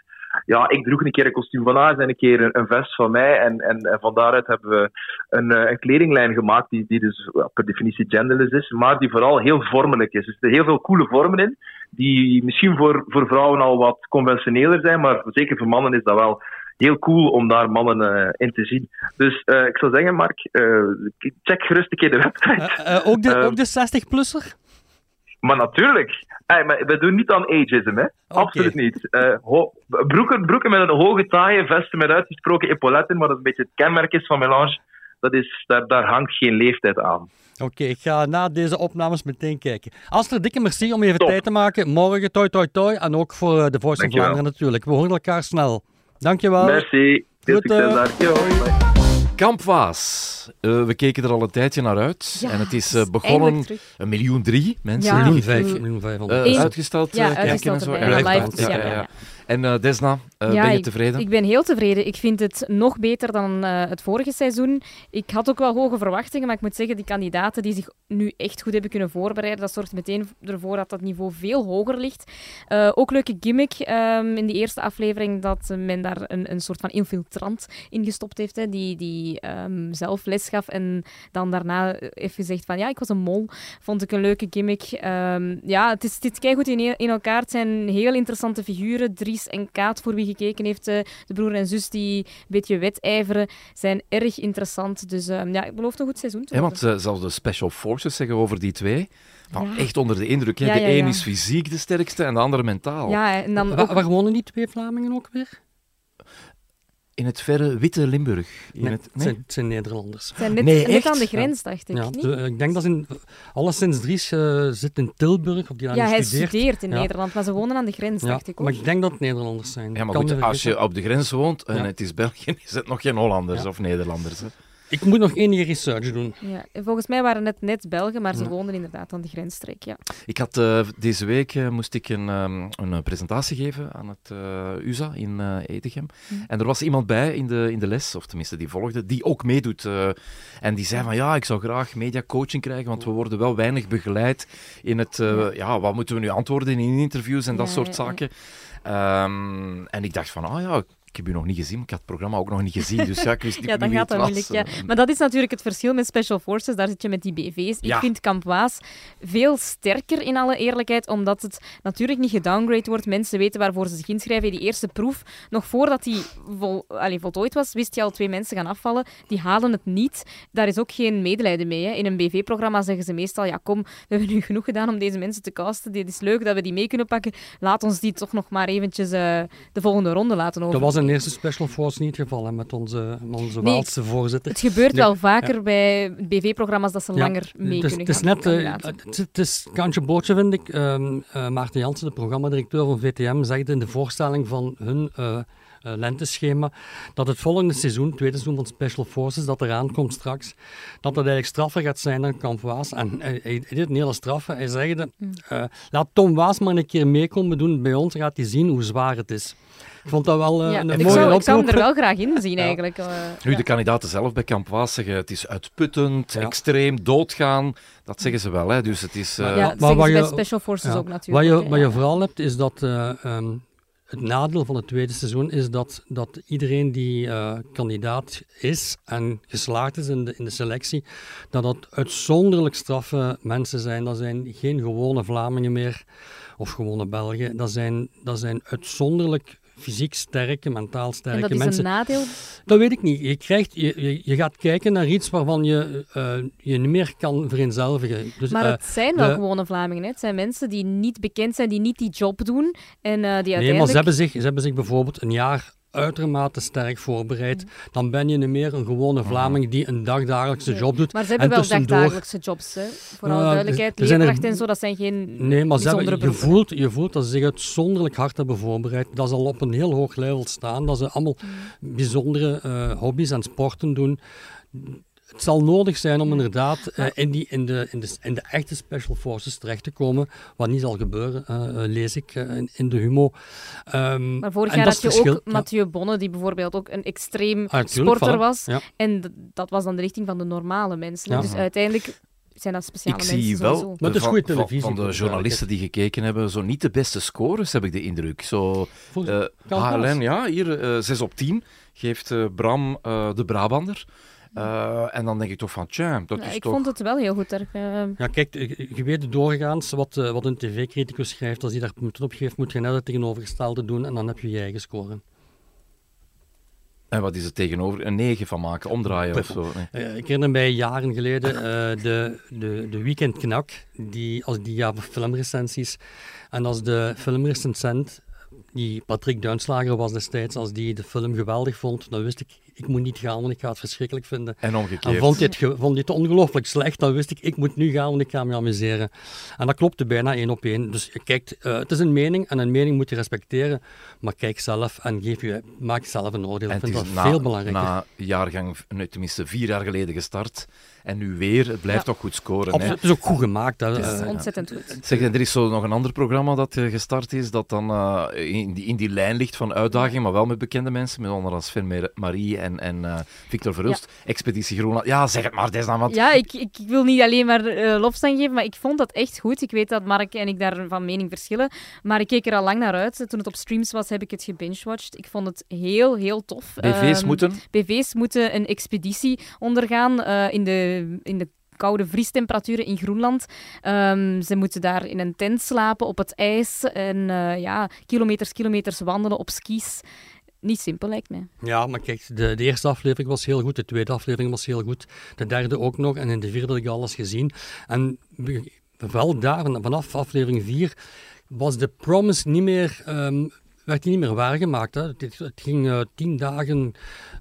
ja, ik droeg een keer een kostuum van haar en een keer een, een, vest van mij. En, en, en van daaruit hebben we een, eh, een kledinglijn gemaakt die, die dus per definitie genderless is, maar die vooral heel vormelijk is. Dus er zitten heel veel coole vormen in, die misschien voor, voor vrouwen al wat conventioneler zijn, maar zeker voor mannen is dat wel heel cool om daar mannen uh, in te zien. Dus uh, ik zou zeggen, Mark, uh, check gerust een keer de website. ook de, ook de 60-plusser? Maar natuurlijk. Hey, maar we doen niet aan ageism, hè. Absoluut niet. Uh, broeken, broeken met een hoge taille, vesten met uitgesproken epauletten, maar dat een beetje het kenmerk is van Melange, dat is, daar, daar hangt geen leeftijd aan. Oké, ik ga na deze opnames meteen kijken. Astrid, dikke merci om even tijd te maken. Morgen, toi, toi, toi. En ook voor uh, de Voice van Vlaanderen natuurlijk. We horen elkaar snel. Dankjewel. Merci. Heel succes daar. Kampwaas. Uh, we keken er al een tijdje naar uit. Ja, en het is uh, begonnen een miljoen drie mensen. Ja, miljoen vijf, miljoen. Uh, uitgesteld ja, kijken en zo. Live, ja, ja. En uh, Desna, uh, ben je tevreden? Ik, ik, ben heel tevreden. Ik vind het nog beter dan uh, het vorige seizoen. Ik had ook wel hoge verwachtingen, maar ik moet zeggen, die kandidaten die zich nu echt goed hebben kunnen voorbereiden, dat zorgt meteen ervoor dat dat niveau veel hoger ligt. ook leuke gimmick um, in die eerste aflevering, dat men daar een, een soort van infiltrant in gestopt heeft, hè, die, die um, zelf les gaf en dan daarna heeft gezegd van ja, ik was een mol. Vond ik een leuke gimmick. Um, ja, het, is, zit goed in, in elkaar. Het zijn heel interessante figuren. Drie en Kaat, voor wie gekeken heeft, eh, de broer en zus die een beetje wedijveren, zijn erg interessant. Dus ehm, ja, ik beloof een goed seizoen te ja, Want uh, zelfs de Special Forces zeggen over die twee... Van Echt onder de indruk. Hè? de een is fysiek de sterkste en de andere mentaal. Ja, en dan ook... waar, wonen die twee Vlamingen ook weer? In het verre witte Limburg. In Nee, het, nee? zijn, het zijn Nederlanders. Het zijn net, Nee, net aan de grens, dacht ik. Ja, niet? de- ik denk dat ze in, alleszins Dries eh, zit in Tilburg, of die ja, hij studeert. studeert in Ja. Nederland, maar ze wonen aan de grens, Ja, dacht ik ook. maar ik denk dat het Nederlanders zijn. Ja, maar Kan goed, als je op de grens woont en Ja. het is België, <laughs> is het nog geen Hollanders Ja. of Nederlanders. Hè? Ik moet nog enige research doen. Ja, en volgens mij waren het net Belgen, maar ze Ja. woonden inderdaad aan de grensstreek. Ja. Ik had eh, deze week eh, moest ik een, ehm, een eh, presentatie geven aan het eh, USA in Edegem. En er was iemand bij in de, in de les, of tenminste die volgde, die ook meedoet. eh, en die zei van ja, ik zou graag mediacoaching krijgen, want we worden wel weinig begeleid in het, eh, Ja. ja, wat moeten we nu antwoorden in interviews en dat Ja, soort ja, ja. zaken. Ehm, en ik dacht van, ah ja, ik heb u nog niet gezien, maar ik had het programma ook nog niet gezien, dus ja, ik wist niet Ja, dan gaat dat moeilijk. Ja. Maar dat is natuurlijk het verschil met Special Forces. Daar zit je met die BV's. Ik vind Kamp Waas veel sterker in alle eerlijkheid, omdat het natuurlijk niet gedowngrade wordt. Mensen weten waarvoor ze zich inschrijven. Die eerste proef, nog voordat die vol, allee, voltooid was, wist je al twee mensen gaan afvallen. Die halen het niet. Daar is ook geen medelijden mee. Hè. In een BV-programma zeggen ze meestal, ja kom, we hebben nu genoeg gedaan om deze mensen te casten. Dit is leuk dat we die mee kunnen pakken. Laat ons die toch nog maar eventjes eh, de volgende ronde laten over. Dat was in de eerste Special Force niet het geval, hè, met onze, onze Nee. Waalse voorzitter. Het gebeurt Nee, wel vaker bij BV-programma's dat ze Ja, langer mee het is, kunnen het is gaan. net, eh, het, is- het is kantje bootje vind ik. Ehm, eh, Maarten Jansen, de programmadirecteur van VTM, zegt in de voorstelling van hun eh, lenteschema dat het volgende seizoen, het tweede seizoen van Special Forces, dat eraan komt straks, dat dat eigenlijk straffer gaat zijn dan Kamp Waas. En hij, hij deed een hele straffe. Hij zei, Mm. eh, laat Tom Waas maar een keer meekomen doen bij ons, gaat hij zien hoe zwaar het is. Ik vond dat wel eh, ja, een ik, mooie zou, ik zou hem er wel graag in zien, Ja. eigenlijk. eh, Nu, ja. de kandidaten zelf bij Kamp Waas zeggen het is uitputtend, Ja. extreem, doodgaan. Dat zeggen ze wel, hè. dus het is... Maar eh, ja, maar bij je- Special Forces Ja. ook Wat natuurlijk. je, wat je ja. vooral hebt, is dat eh, ehm, het nadeel van het tweede seizoen is dat, dat iedereen die eh, kandidaat is en geslaagd is in de, in de selectie, dat dat uitzonderlijk straffe mensen zijn. Dat zijn geen gewone Vlamingen meer of gewone Belgen. Dat zijn, dat zijn uitzonderlijk fysiek sterke, mentaal En sterke dat is mensen. een nadeel. Dat weet ik niet. Je, krijgt, je, je, gaat kijken naar iets waarvan je eh, je niet meer kan vereenzelvigen. Dus, Maar eh, het zijn wel de- gewone Vlamingen. Hè. Het zijn mensen die niet bekend zijn, die niet die job doen. En eh, die Nee, uiteindelijk... maar ze hebben, zich, ze hebben zich bijvoorbeeld een jaar uitermate sterk voorbereid. Dan ben je niet meer een gewone Vlaming die een dagdagelijkse Nee. job doet. Maar ze hebben en wel tussendoor- dagdagelijkse jobs. Hè. Voor alle duidelijkheid. er zijn er- Leerkracht en zo, dat zijn geen Nee, maar ze hebben, je, voelt, je voelt dat ze zich uitzonderlijk hard hebben voorbereid. Dat ze al op een heel hoog level staan. Dat ze allemaal Mm. bijzondere eh, hobby's en sporten doen. Het zal nodig zijn om inderdaad eh, in, die, in, de, in, de, in de echte special forces terecht te komen. Wat niet zal gebeuren, eh, eh, lees ik in, in de humo. Ehm, Maar vorig jaar dat had je ook. Ja. Mathieu Bonne, die bijvoorbeeld ook een extreem Ah, sporter was. Ja. En dat was dan de richting van de normale mensen. Ja. Dus uiteindelijk zijn dat speciale ik mensen zie wel. Maar het is van, goede van- televisie, van, voor de journalisten die gekeken hebben, zo niet de beste scores, heb ik de indruk. Zo. HLN, ja, hier eh 6 op 10 geeft Bram eh, de Brabander. Eh, en dan denk ik toch van, tja, dat Ja, is ik toch... vond het wel heel goed. Er, eh, Ja, kijk, je je weet doorgaans wat, eh, wat een tv-criticus schrijft. Als hij daar punten op geeft, moet je net het tegenovergestelde doen en dan heb je je eigen score. En wat is het tegenover? Een 9 van maken, omdraaien of zo. Nee. <laughs> Eh, ik herinner mij jaren geleden eh, de, de, de weekendknak, die, als die ja, filmrecensies. En als de filmrecensent, die Patrick Duinslager was destijds, als die de film geweldig vond, dan wist ik, ik moet niet gaan, want ik ga het verschrikkelijk vinden. En En omgekeerd. vond hij het, ge- vond hij het ongelooflijk slecht, dan wist ik, ik moet nu gaan, want ik ga me amuseren. En dat klopte bijna één op één. Dus je kijkt, eh, het is een mening en een mening moet je respecteren, maar kijk zelf en geef je, maak zelf een oordeel. En Ik het vind is dat na, veel belangrijker. na jaargang, nee, tenminste vier jaar geleden gestart. En nu weer, het blijft Ja. toch goed scoren. Absoluut, Hè? het is ook goed gemaakt. Hè. het is Eh, ontzettend goed. Zeg, en er is zo nog een ander programma dat eh, gestart is, dat dan eh, in, die, in die lijn ligt van uitdaging, maar wel met bekende mensen, met onder als Sven Marie en, en eh, Victor Verhulst. Expeditie Groenland. Ja, zeg het maar, des dan, want Ja, ik, ik, wil niet alleen maar eh lofstaan geven, maar ik vond dat echt goed. Ik weet dat Mark en ik daar van mening verschillen, maar ik keek er al lang naar uit. Toen het op streams was, heb ik het gebingewatcht. Ik vond het heel, heel tof. BV's Ehm, moeten. BV's moeten een expeditie ondergaan eh, in, de, in de koude vriestemperaturen in Groenland. Ehm, ze moeten daar in een tent slapen op het ijs en eh, ja, kilometers, kilometers wandelen op skis. Niet simpel, lijkt mij. Ja, maar kijk, de, eerste aflevering was heel goed, de tweede aflevering was heel goed, de derde ook nog, en in de vierde had ik alles gezien. En we- wel daar, van- vanaf aflevering vier, was de promise niet meer ehm, werd die niet meer waargemaakt. Het, ging uh, tien dagen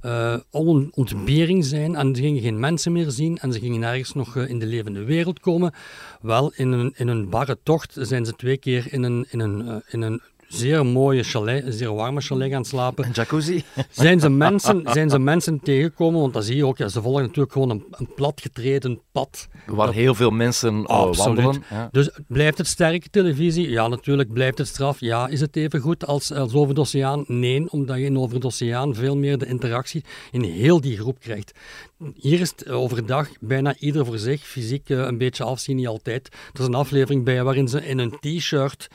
uh, een ontbering zijn en ze gingen geen mensen meer zien en ze gingen nergens nog uh, in de levende wereld komen. Wel, in een, in een barre tocht zijn ze twee keer in een, in een, in een zeer mooie chalet, zeer warme chalet gaan slapen. Een jacuzzi. Zijn ze mensen, zijn ze mensen tegengekomen? Want dan zie je ook, ja, ze volgen natuurlijk gewoon een, een platgetreden pad. Waar heel veel mensen uh, wandelen. Ja. Dus blijft het sterke televisie? Ja, natuurlijk. Blijft het straf? Ja. Is het even goed als, als over de oceaan? Nee, omdat je in over de oceaan veel meer de interactie in heel die groep krijgt. Hier is het overdag bijna ieder voor zich, fysiek uh, een beetje afzien, niet altijd. Er is een aflevering bij waarin ze in een t-shirt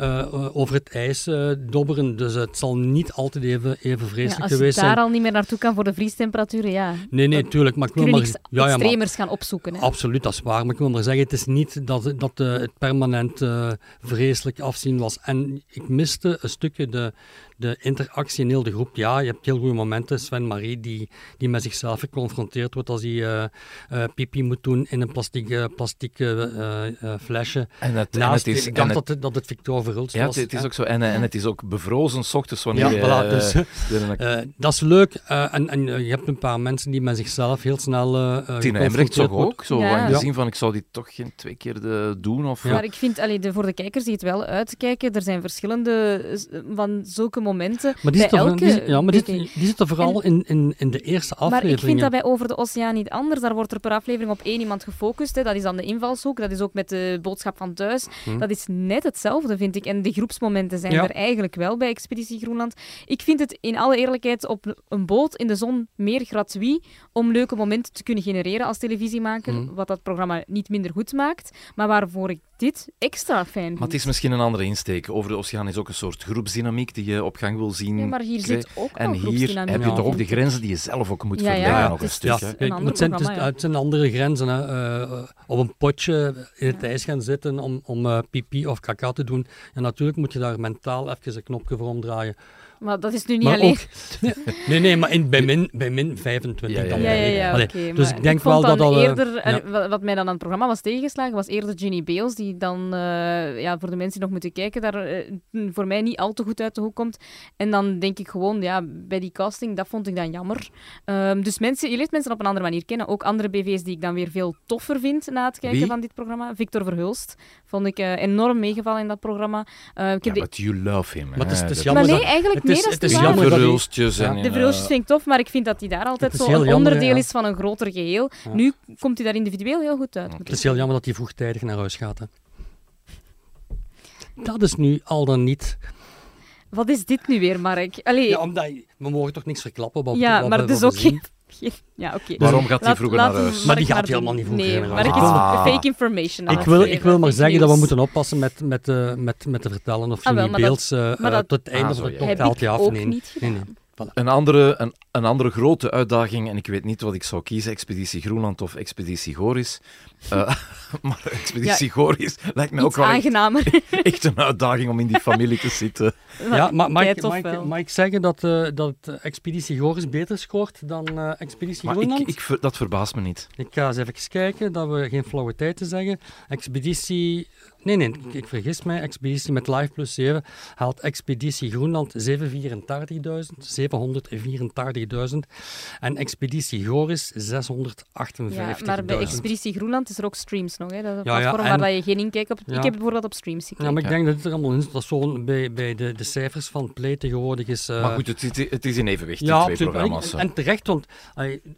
uh, over het ijs uh, dobberen. Dus het zal niet altijd even, even vreselijk ja, geweest zijn. Als je daar al niet meer naartoe kan voor de vriestemperaturen, ja. Nee, nee, tuurlijk. Maar ik wil maar, ja, ja, extremers gaan opzoeken. Hè? Absoluut, dat is waar. Maar ik wil maar zeggen, het is niet dat, dat het permanent vreselijk afzien was. En ik miste een stukje de, de interactie in heel de groep. Ja, je hebt heel goede momenten. Sven Marie, die, die met zichzelf geconfronteerd wordt als hij uh, uh, pipi moet doen in een plastic, plastic uh, flesje. En het, Naast, en het is, ik dacht en dat, het, dat het Victor Verhulst ja, was. Het, het is ook zo. En, en het is ook bevrozen s ochtends wanneer ja. Voilà, dus, uh, dat is leuk. en, en je hebt een paar mensen die met zichzelf heel snel Tina Embrecht toch ook? Zo ja. in de zin van, ik zou die toch geen twee keer de, doen? Of, Maar ik vind, allee, de, voor de kijkers die het wel uitkijken, er zijn verschillende van zulke momenten. Maar die elke, die, ja, maar die, die zitten vooral in, in, in de eerste aflevering. Maar ik vind dat bij Over de Oceaan niet anders. Daar wordt er per aflevering op één iemand gefocust. Hè. Dat is dan de invalshoek. Dat is ook met de boodschap van thuis. Hm. Dat is net hetzelfde, vind ik. En de groepsmomenten zijn Ja. er eigenlijk wel bij Expeditie Groenland. Ik vind het in alle eerlijkheid op een boot in de zon meer gratuit om leuke momenten te kunnen genereren als televisiemaker. Hm. Wat dat programma niet minder goed maakt. Maar waarvoor ik dit extra fijn vind. Maar het is misschien een andere insteek. Over de oceaan is ook een soort groepsdynamiek die je op gang wil zien. Ja, maar hier zit ook En hier heb je Ja. toch ook de grenzen die je zelf ook moet Ja, ja, verleggen nog een stuk. Kijk, een ander het, zijn, het, ja. zijn andere grenzen. Hè. Eh, op een potje in het ijs gaan zitten om, om eh, pipi of kaka te doen. En natuurlijk moet je daar mentaal even een knopje voor omdraaien. Maar dat is nu niet Maar alleen... ook, <laughs> nee, nee, maar in, bij, min, bij min 25 Ja, ja, dan. Ja, ja, ja, Allee, dus ik denk wel dat al, eh, eerder, ja. wat- mij dan aan het programma was tegengeslagen, was eerder Ginny Bales, die dan, eh, ja, voor de mensen die nog moeten kijken, daar eh, voor mij niet al te goed uit de hoek komt. En dan denk ik gewoon, ja, bij die casting, dat vond ik dan jammer. Ehm, dus mensen, je leert mensen op een andere manier kennen. Ook andere BV's die ik dan weer veel toffer vind na het kijken Wie? van dit programma. Victor Verhulst vond ik enorm meegevallen in dat programma. Eh, ik Ja, heb de- you love him. Maar het is- hè. het is maar nee, dat- eigenlijk het is- het is is jammer verhulstjes Ja. en... De eh, verhulstjes vind ik tof, maar ik vind dat hij daar altijd Het is zo een jammer, onderdeel ja. is van een groter geheel. Ja. Nu komt hij daar individueel heel goed uit. Het is heel jammer dat hij vroegtijdig naar huis gaat. Hè. Dat is nu al dan niet. Wat is dit nu weer, Mark? Allee, Ja, ja, omdat, we mogen toch niks verklappen. Wat, wat maar we- dus wat ook geen... geen- Ja, oké. Waarom gaat hij vroeger laat naar huis? Maar die gaat helemaal niet vroeger Nee, naar huis. is Ah. fake information Ik het wil, ik wil maar zeggen dat we moeten oppassen met, met, eh, met, met te vertellen of Ah, Jimmy maar dat- Beels eh, maar tot het einde Ah, van de ja. top Heb haalt ik hij af. ook Nee, niet nee, gedaan. nee. Voilà. Een andere, een, een andere grote uitdaging, en ik weet niet wat ik zou kiezen, Expeditie Groenland of Expeditie Goris. Eh, <laughs> maar Expeditie Goris lijkt me ook wel echt, aangenamer. <laughs> echt een uitdaging om in die familie te zitten. Ja, maar mag ik, mag, ik, ik zeggen dat, eh, dat Expeditie Goris beter scoort dan eh, Expeditie Maar ik, Groenland? ik, ver- dat verbaast me niet. Ik ga eens even kijken, dat we geen flauwe tijd te zeggen. Expeditie... Nee, nee, ik, ik vergis mij. Expeditie met Live plus 7 haalt Expeditie Groenland 784.000, 784.000. En Expeditie Goris 658.000. Ja, maar bij Expeditie Groenland is er ook streams nog. Hè? Dat is een Ja, ja, platform en- waar je geen inkijk op... Ja. Ik heb bijvoorbeeld op streams gekeken. Ja, maar ik denk dat het er allemaal in zit. Dat zo bij, bij de, de cijfers van Play tegenwoordig is... eh, maar goed, het, is- het is in evenwicht, die Ja, twee. En, programma's. en terecht, want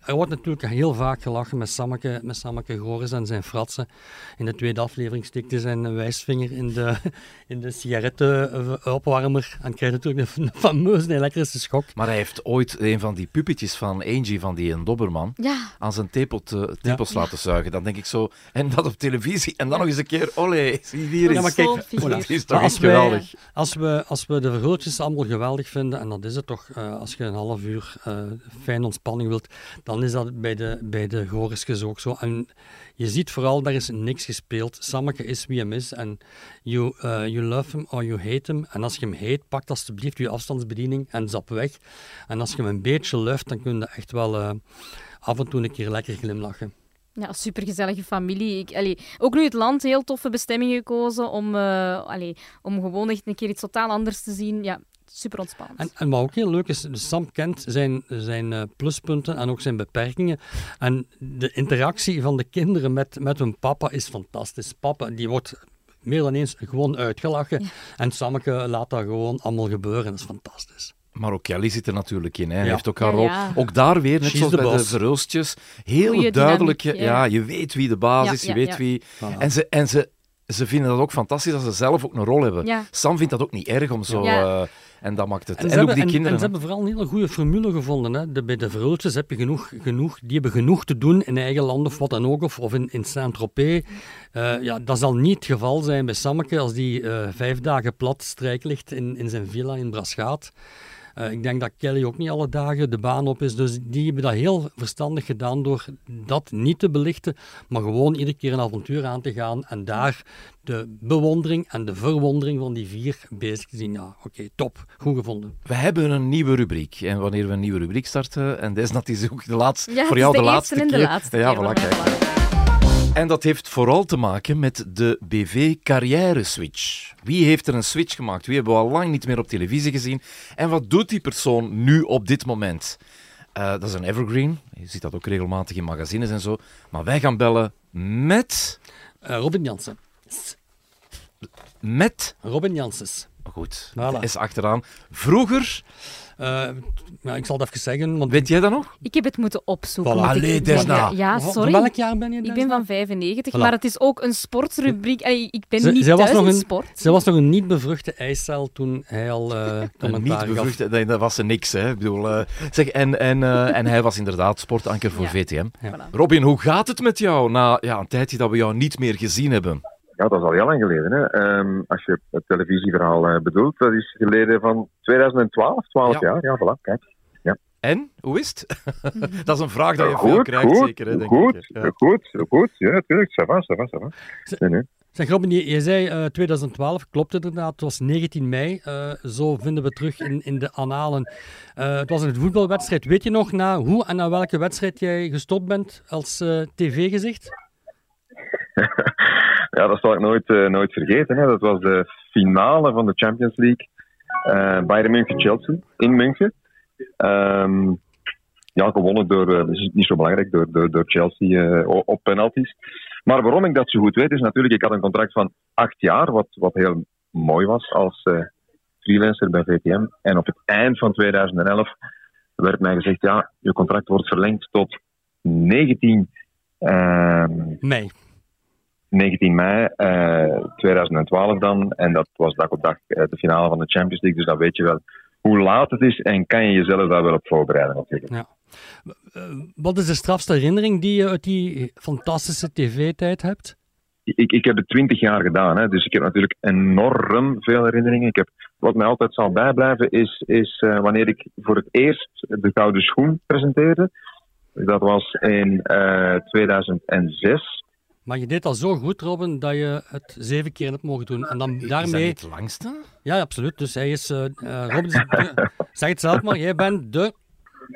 er wordt natuurlijk heel vaak gelachen met Sammeke, met Sammeke Goris en zijn fratsen. In de tweede aflevering steekt hij zijn wijsvinger in de, <laughs> in de sigarettenopwarmer en krijgt natuurlijk een, een fameuze elektrische schok. Maar hij heeft ooit een van die puppetjes van Angie, van die een Dobberman, Ja, aan zijn tepels laten zuigen. Dan denk ik zo, en dat op televisie, en dan nog eens een keer, olé, zie hier Ja, eens. maar kijk, dat is toch als wij- geweldig. Als we, als we de verhultjes allemaal geweldig vinden, en dat is het toch, eh, als je een half uur eh fijne ontspanning wilt, dan is dat bij de, bij de Gorisjes ook zo. En je ziet vooral, daar is niks gespeeld. Sammeke is wie hem is en you, eh, you love him or you hate him. En als je hem hate, pak alsjeblieft je afstandsbediening en zap weg. En als je hem een beetje luft, dan kun je echt wel eh, af en toe een keer lekker glimlachen. Ja supergezellige familie. Ik, allee, ook nu het land heel toffe bestemming gekozen om, eh, allee, om gewoon echt een keer iets totaal anders te zien. Ja, super ontspannend. En, en wat ook heel leuk is, Sam kent zijn, zijn uh, pluspunten en ook zijn beperkingen. En de interactie van de kinderen met, met hun papa is fantastisch. Papa, die wordt meer dan eens gewoon uitgelachen. En Sammeke laat dat gewoon allemaal gebeuren. Dat is fantastisch. Maar ook Kelly zit er natuurlijk in. Hè. Hij heeft ook haar rol. Ook daar weer, net zoals bij de verhulstjes, heel duidelijk. Ja. je weet wie de baas is, je weet wie... En, ze, en ze, ze vinden dat ook fantastisch dat ze zelf ook een rol hebben. Sam vindt dat ook niet erg om zo... Uh, en dat maakt het. En, en ook die kinderen. En ze hebben vooral een hele goede formule gevonden. Hè. De, bij de verhultjes heb je genoeg, genoeg, die hebben genoeg te doen in eigen land of wat dan ook, of, of in, in Saint-Tropez. Uh, ja, dat zal niet het geval zijn bij Sammeke als die uh, vijf dagen plat strijk ligt in, in zijn villa in Braschaat. Uh, ik denk dat Kelly ook niet alle dagen de baan op is. Dus die hebben dat heel verstandig gedaan door dat niet te belichten, maar gewoon iedere keer een avontuur aan te gaan en daar de bewondering en de verwondering van die vier bezig te zien. Ja, oké, okay, top. Goed gevonden. We hebben een nieuwe rubriek. En wanneer we een nieuwe rubriek starten, en deze is ook de laatste, ja, voor jou de, de laatste keer. De laatste ja, voilà, kijk. En dat heeft vooral te maken met de BV-carrière-switch. Wie heeft er een switch gemaakt? Wie hebben we al lang niet meer op televisie gezien? En wat doet die persoon nu op dit moment? Uh, dat is een evergreen. Je ziet dat ook regelmatig in magazines en zo. Maar wij gaan bellen met... Uh, Robin Jansen. Met? Robin Janssens. Goed, voilà. is achteraan. Vroeger uh, ja, ik zal het even zeggen. Want... Weet jij dat nog? Ik heb het moeten opzoeken. Voilà. Allee, desna. Ja, sorry. Van welk jaar ben je? Ik ben van 95, maar het is ook een sportrubriek. Ik ben ze, niet thuis was nog een, sport. Ze was nog een niet bevruchte eicel toen hij al <laughs> uh, commentaar niet bevruchte, nee, dat was er niks. Hè. Ik bedoel, uh, zeg, en, en, uh, en hij was inderdaad sportanker voor ja. VTM. Ja. Robin, hoe gaat het met jou na ja, een tijdje dat we jou niet meer gezien hebben? Ja, dat is al heel lang geleden. Hè. Um, als je het televisieverhaal uh, bedoelt, dat is geleden van 2012, 12 ja. jaar. Ja, voilà, kijk. Ja. En, hoe is het? <laughs> dat is een vraag die je goed, veel krijgt, goed, zeker, hè, denk goed, ik. Ja. Goed, goed, ja, natuurlijk. Ça va, ça va, ça va. Nee, nee. Zeg Robin, je, je zei uh, 2012, klopt het inderdaad, het was 19 mei, uh, zo vinden we terug in, in de analen. Uh, het was een voetbalwedstrijd. Weet je nog na hoe en naar welke wedstrijd jij gestopt bent als tv-gezicht? <laughs> ja, dat zal ik nooit, uh, nooit vergeten. Hè. Dat was de finale van de Champions League. Uh, Bayern München-Chelsea in München. Um, ja, gewonnen door, uh, dat is niet zo belangrijk, door, door, door Chelsea op penalties. Maar waarom ik dat zo goed weet, is natuurlijk, ik had een contract van acht jaar, wat, wat heel mooi was als freelancer bij VTM. En op het eind van 2011 werd mij gezegd, ja, je contract wordt verlengd tot 19 mei. 19 mei uh, 2012 dan. En dat was dag op dag uh, de finale van de Champions League. Dus dan weet je wel hoe laat het is en kan je jezelf daar wel op voorbereiden natuurlijk. Ja. Uh, wat is de strafste herinnering die je uit die fantastische tv-tijd hebt? Ik, ik heb het 20 jaar gedaan, hè, dus ik heb natuurlijk enorm veel herinneringen. Ik heb, wat mij altijd zal bijblijven is, is uh, wanneer ik voor het eerst de Gouden Schoen presenteerde. Dat was in 2006. Maar je deed al zo goed, Robin, dat je het zeven keer hebt mogen doen. En dan daarmee... Is dat niet het langste? Ja, absoluut. Dus hij is... Uh, Robin, <laughs> zeg het zelf maar, jij bent de...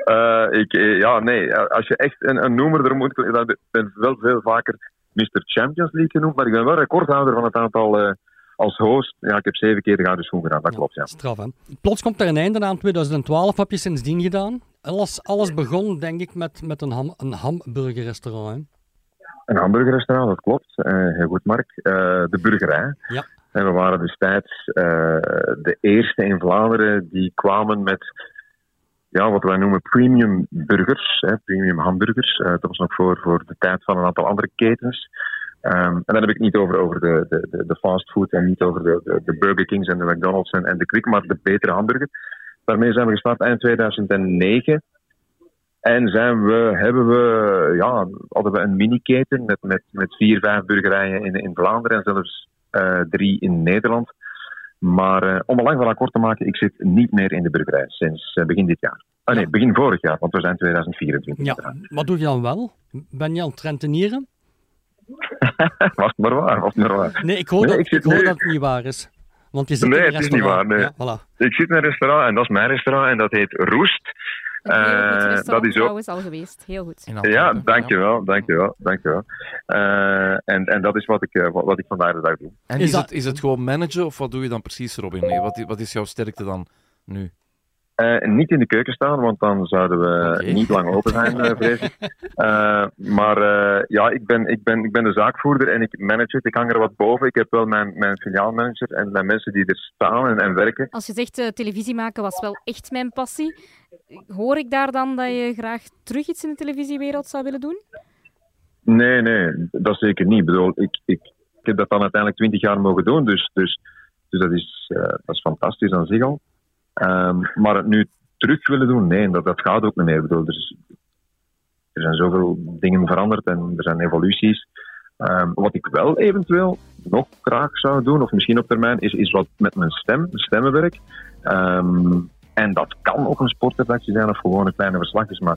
Uh, ik, ja, nee. Als je echt een, een noemer er moet... Dan ben wel veel vaker Mr. Champions League genoemd. Maar ik ben wel recordhouder van het aantal... Uh, als host, ja, ik heb zeven keer de gouden schoen gedaan, dat ja, klopt, ja. Straf, hè? Plots komt er een einde aan 2012. Wat heb je sindsdien gedaan? Alles, alles begon, denk ik, met, met een, ham, een hamburgerrestaurant, hè? Een hamburgerrestaurant, dat klopt. Uh, heel goed, Mark. Uh, de Burgerij. Ja. En we waren destijds uh, de eerste in Vlaanderen die kwamen met ja, wat wij noemen premium burgers, hè, premium hamburgers. dat was nog voor, voor de tijd van een aantal andere ketens. Um, en dan heb ik het niet over, over de, de, de fastfood en niet over de, de, de Burger Kings en de McDonald's en, en de Quick, maar de betere hamburger. Daarmee zijn we gestart eind 2009. En zijn we, hebben we, ja, hadden we een mini-keten met, met, met vier, vijf burgerijen in, in Vlaanderen en zelfs uh, drie in Nederland. Maar uh, om een lang verhaal kort te maken, ik zit niet meer in de burgerij sinds uh, begin dit jaar. Ah nee, begin vorig jaar, want we zijn 2024. Ja, wat doe je dan wel? Ben je aan het rentenieren? <laughs> was het maar waar, was maar waar. Nee, ik hoor, dat, ik ik hoor dat het niet waar is. Want je zit nee, in het is niet waar. Nee. Ja, voilà. Ik zit in een restaurant en dat is mijn restaurant en dat heet Roest. Uh, dat is ook... al geweest. Heel goed. Ja, dankjewel, dankjewel, dankjewel. Uh, en, en dat is wat ik, uh, wat ik vandaag de dag doe. En is, is, het, is het gewoon managen of wat doe je dan precies, Robin? Wat, wat is jouw sterkte dan? nu? Uh, niet in de keuken staan, want dan zouden we niet lang open zijn, uh, vrees ik. Uh, maar ja, ik ben, ik, ben, ik ben de zaakvoerder en ik manage het. Ik hang er wat boven. Ik heb wel mijn, mijn filiaalmanager en mijn mensen die er staan en, en werken. Als je zegt televisie maken was wel echt mijn passie, hoor ik daar dan dat je graag terug iets in de televisiewereld zou willen doen? Nee, nee, dat zeker niet. Ik bedoel, ik, ik, ik heb dat dan uiteindelijk twintig jaar mogen doen, dus, dus, dus dat, is, dat is fantastisch aan zich al. Um, maar het nu terug willen doen, nee, dat, gaat ook niet meer. Ik bedoel, er, is, er zijn zoveel dingen veranderd en er zijn evoluties. Um, wat ik wel eventueel nog graag zou doen, of misschien op termijn, is, is wat met mijn stem, stemmenwerk. Um, en dat kan ook een sportredactie zijn of gewoon een kleine verslagjes, maar,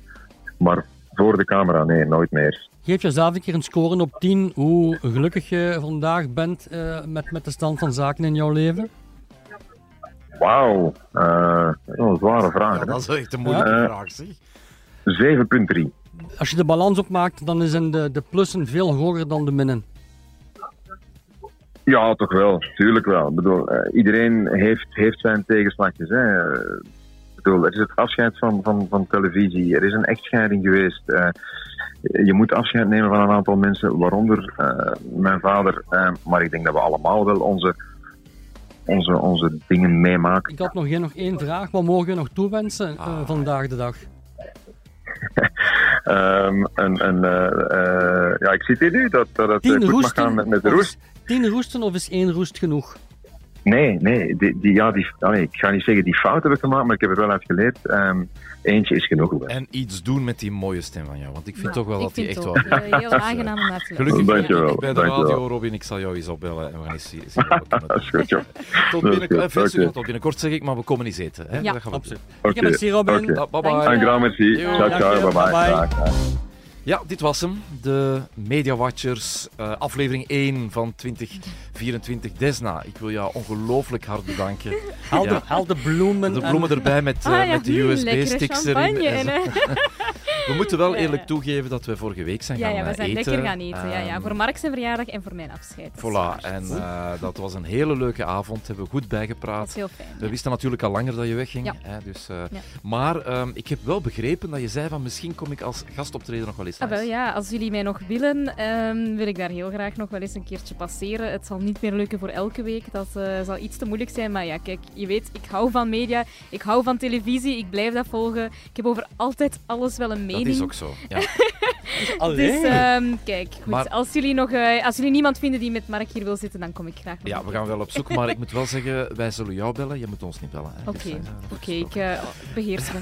maar voor de camera, nee, nooit meer. Geef jezelf een keer een score op 10 hoe gelukkig je vandaag bent uh, met, met de stand van zaken in jouw leven? Wauw, uh, dat is een zware vraag. Ja, dat is echt een moeilijke Ja. vraag, zeg. 7,3. Als je de balans opmaakt, dan zijn de, de plussen veel hoger dan de minnen. Ja, toch wel. Tuurlijk wel. Ik bedoel, uh, iedereen heeft, heeft zijn tegenslagjes. Hè. Uh, ik bedoel, er is het afscheid van, van, van televisie. Er is een echtscheiding geweest. Uh, je moet afscheid nemen van een aantal mensen, waaronder mijn vader. maar ik denk dat we allemaal wel onze, onze, onze dingen meemaken. Ik had nog, één, nog één vraag. Wat mogen we nog toewensen ah. vandaag de dag? um, <laughs> een, een, ja, ik zie nu dat, dat het goed mag gaan met, met de roest. Tien roesten of is één roest genoeg? Nee, nee, die, die, ja, die, nee, ik ga niet zeggen die fout heb ik gemaakt, maar ik heb er wel uit geleerd. Um, eentje is genoeg. En iets doen met die mooie stem van jou, want ik vind ja, toch wel dat die echt wel. wel... Heel <laughs> aangenaam om naar te Gelukkig Dankjewel, ik bij de dankjewel. radio, Robin, ik zal jou eens opbellen en we gaan eens zien. Dat <laughs> is goed, joh. <laughs> Tot, Dat is binnen, goed, veel oké. succes tot binnenkort zeg ik, maar we komen niet eten. Hè? Ja. Dat gaan we Absoluut. Heb een Robin. oké. doen. Bye bye. Dankjewel. Een grand merci. Ciao, ciao. dankjewel. Ja, dit was hem. De Media Watchers, eh, aflevering 1 van 2024. Desna, ik wil jou ongelooflijk hard bedanken. <laughs> Haal, Ja. de, haal de bloemen. De en- bloemen erbij met, eh, Ah ja, met de USB-sticks erin. En <laughs> We moeten wel eerlijk ja. toegeven dat we vorige week zijn gaan ja, we eh, zijn eten. lekker gaan eten. Ja, ja. Ehm, Voor Mark zijn verjaardag en voor mijn afscheid. Dat Voilà, en eh, dat was een hele leuke avond. Hebben we goed dat bijgepraat. is heel fijn. We wisten natuurlijk al langer dat je wegging. Ja. Hè, dus, eh, Ja. Maar ehm, ik heb wel begrepen dat je zei van misschien kom ik als gastoptreden nog wel eens Ah, wel, ja, als jullie mij nog willen, ehm, wil ik daar heel graag nog wel eens een keertje passeren. Het zal niet meer lukken voor elke week, dat eh, zal iets te moeilijk zijn. Maar ja, kijk, je weet, ik hou van media, ik hou van televisie, ik blijf dat volgen. Ik heb over altijd alles wel een mening. Dat is ook zo. Ja. <laughs> Dus ehm, kijk, goed, Maar- als, jullie nog, eh, als jullie niemand vinden die met Mark hier wil zitten, dan kom ik graag nog ja, we gaan wel op zoek. Maar ik moet wel <laughs> zeggen, wij zullen jou bellen. Je moet ons niet bellen. Oké, Dus, eh, is ik eh, beheers me.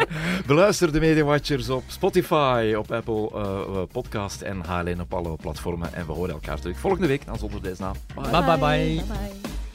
<laughs> Beluister de Media Watchers op Spotify, op Apple eh, eh, Podcast en HLN op alle platformen. En we horen elkaar terug volgende week dan zonder deze naam. Bye. Bye, bye, bye. bye, bye.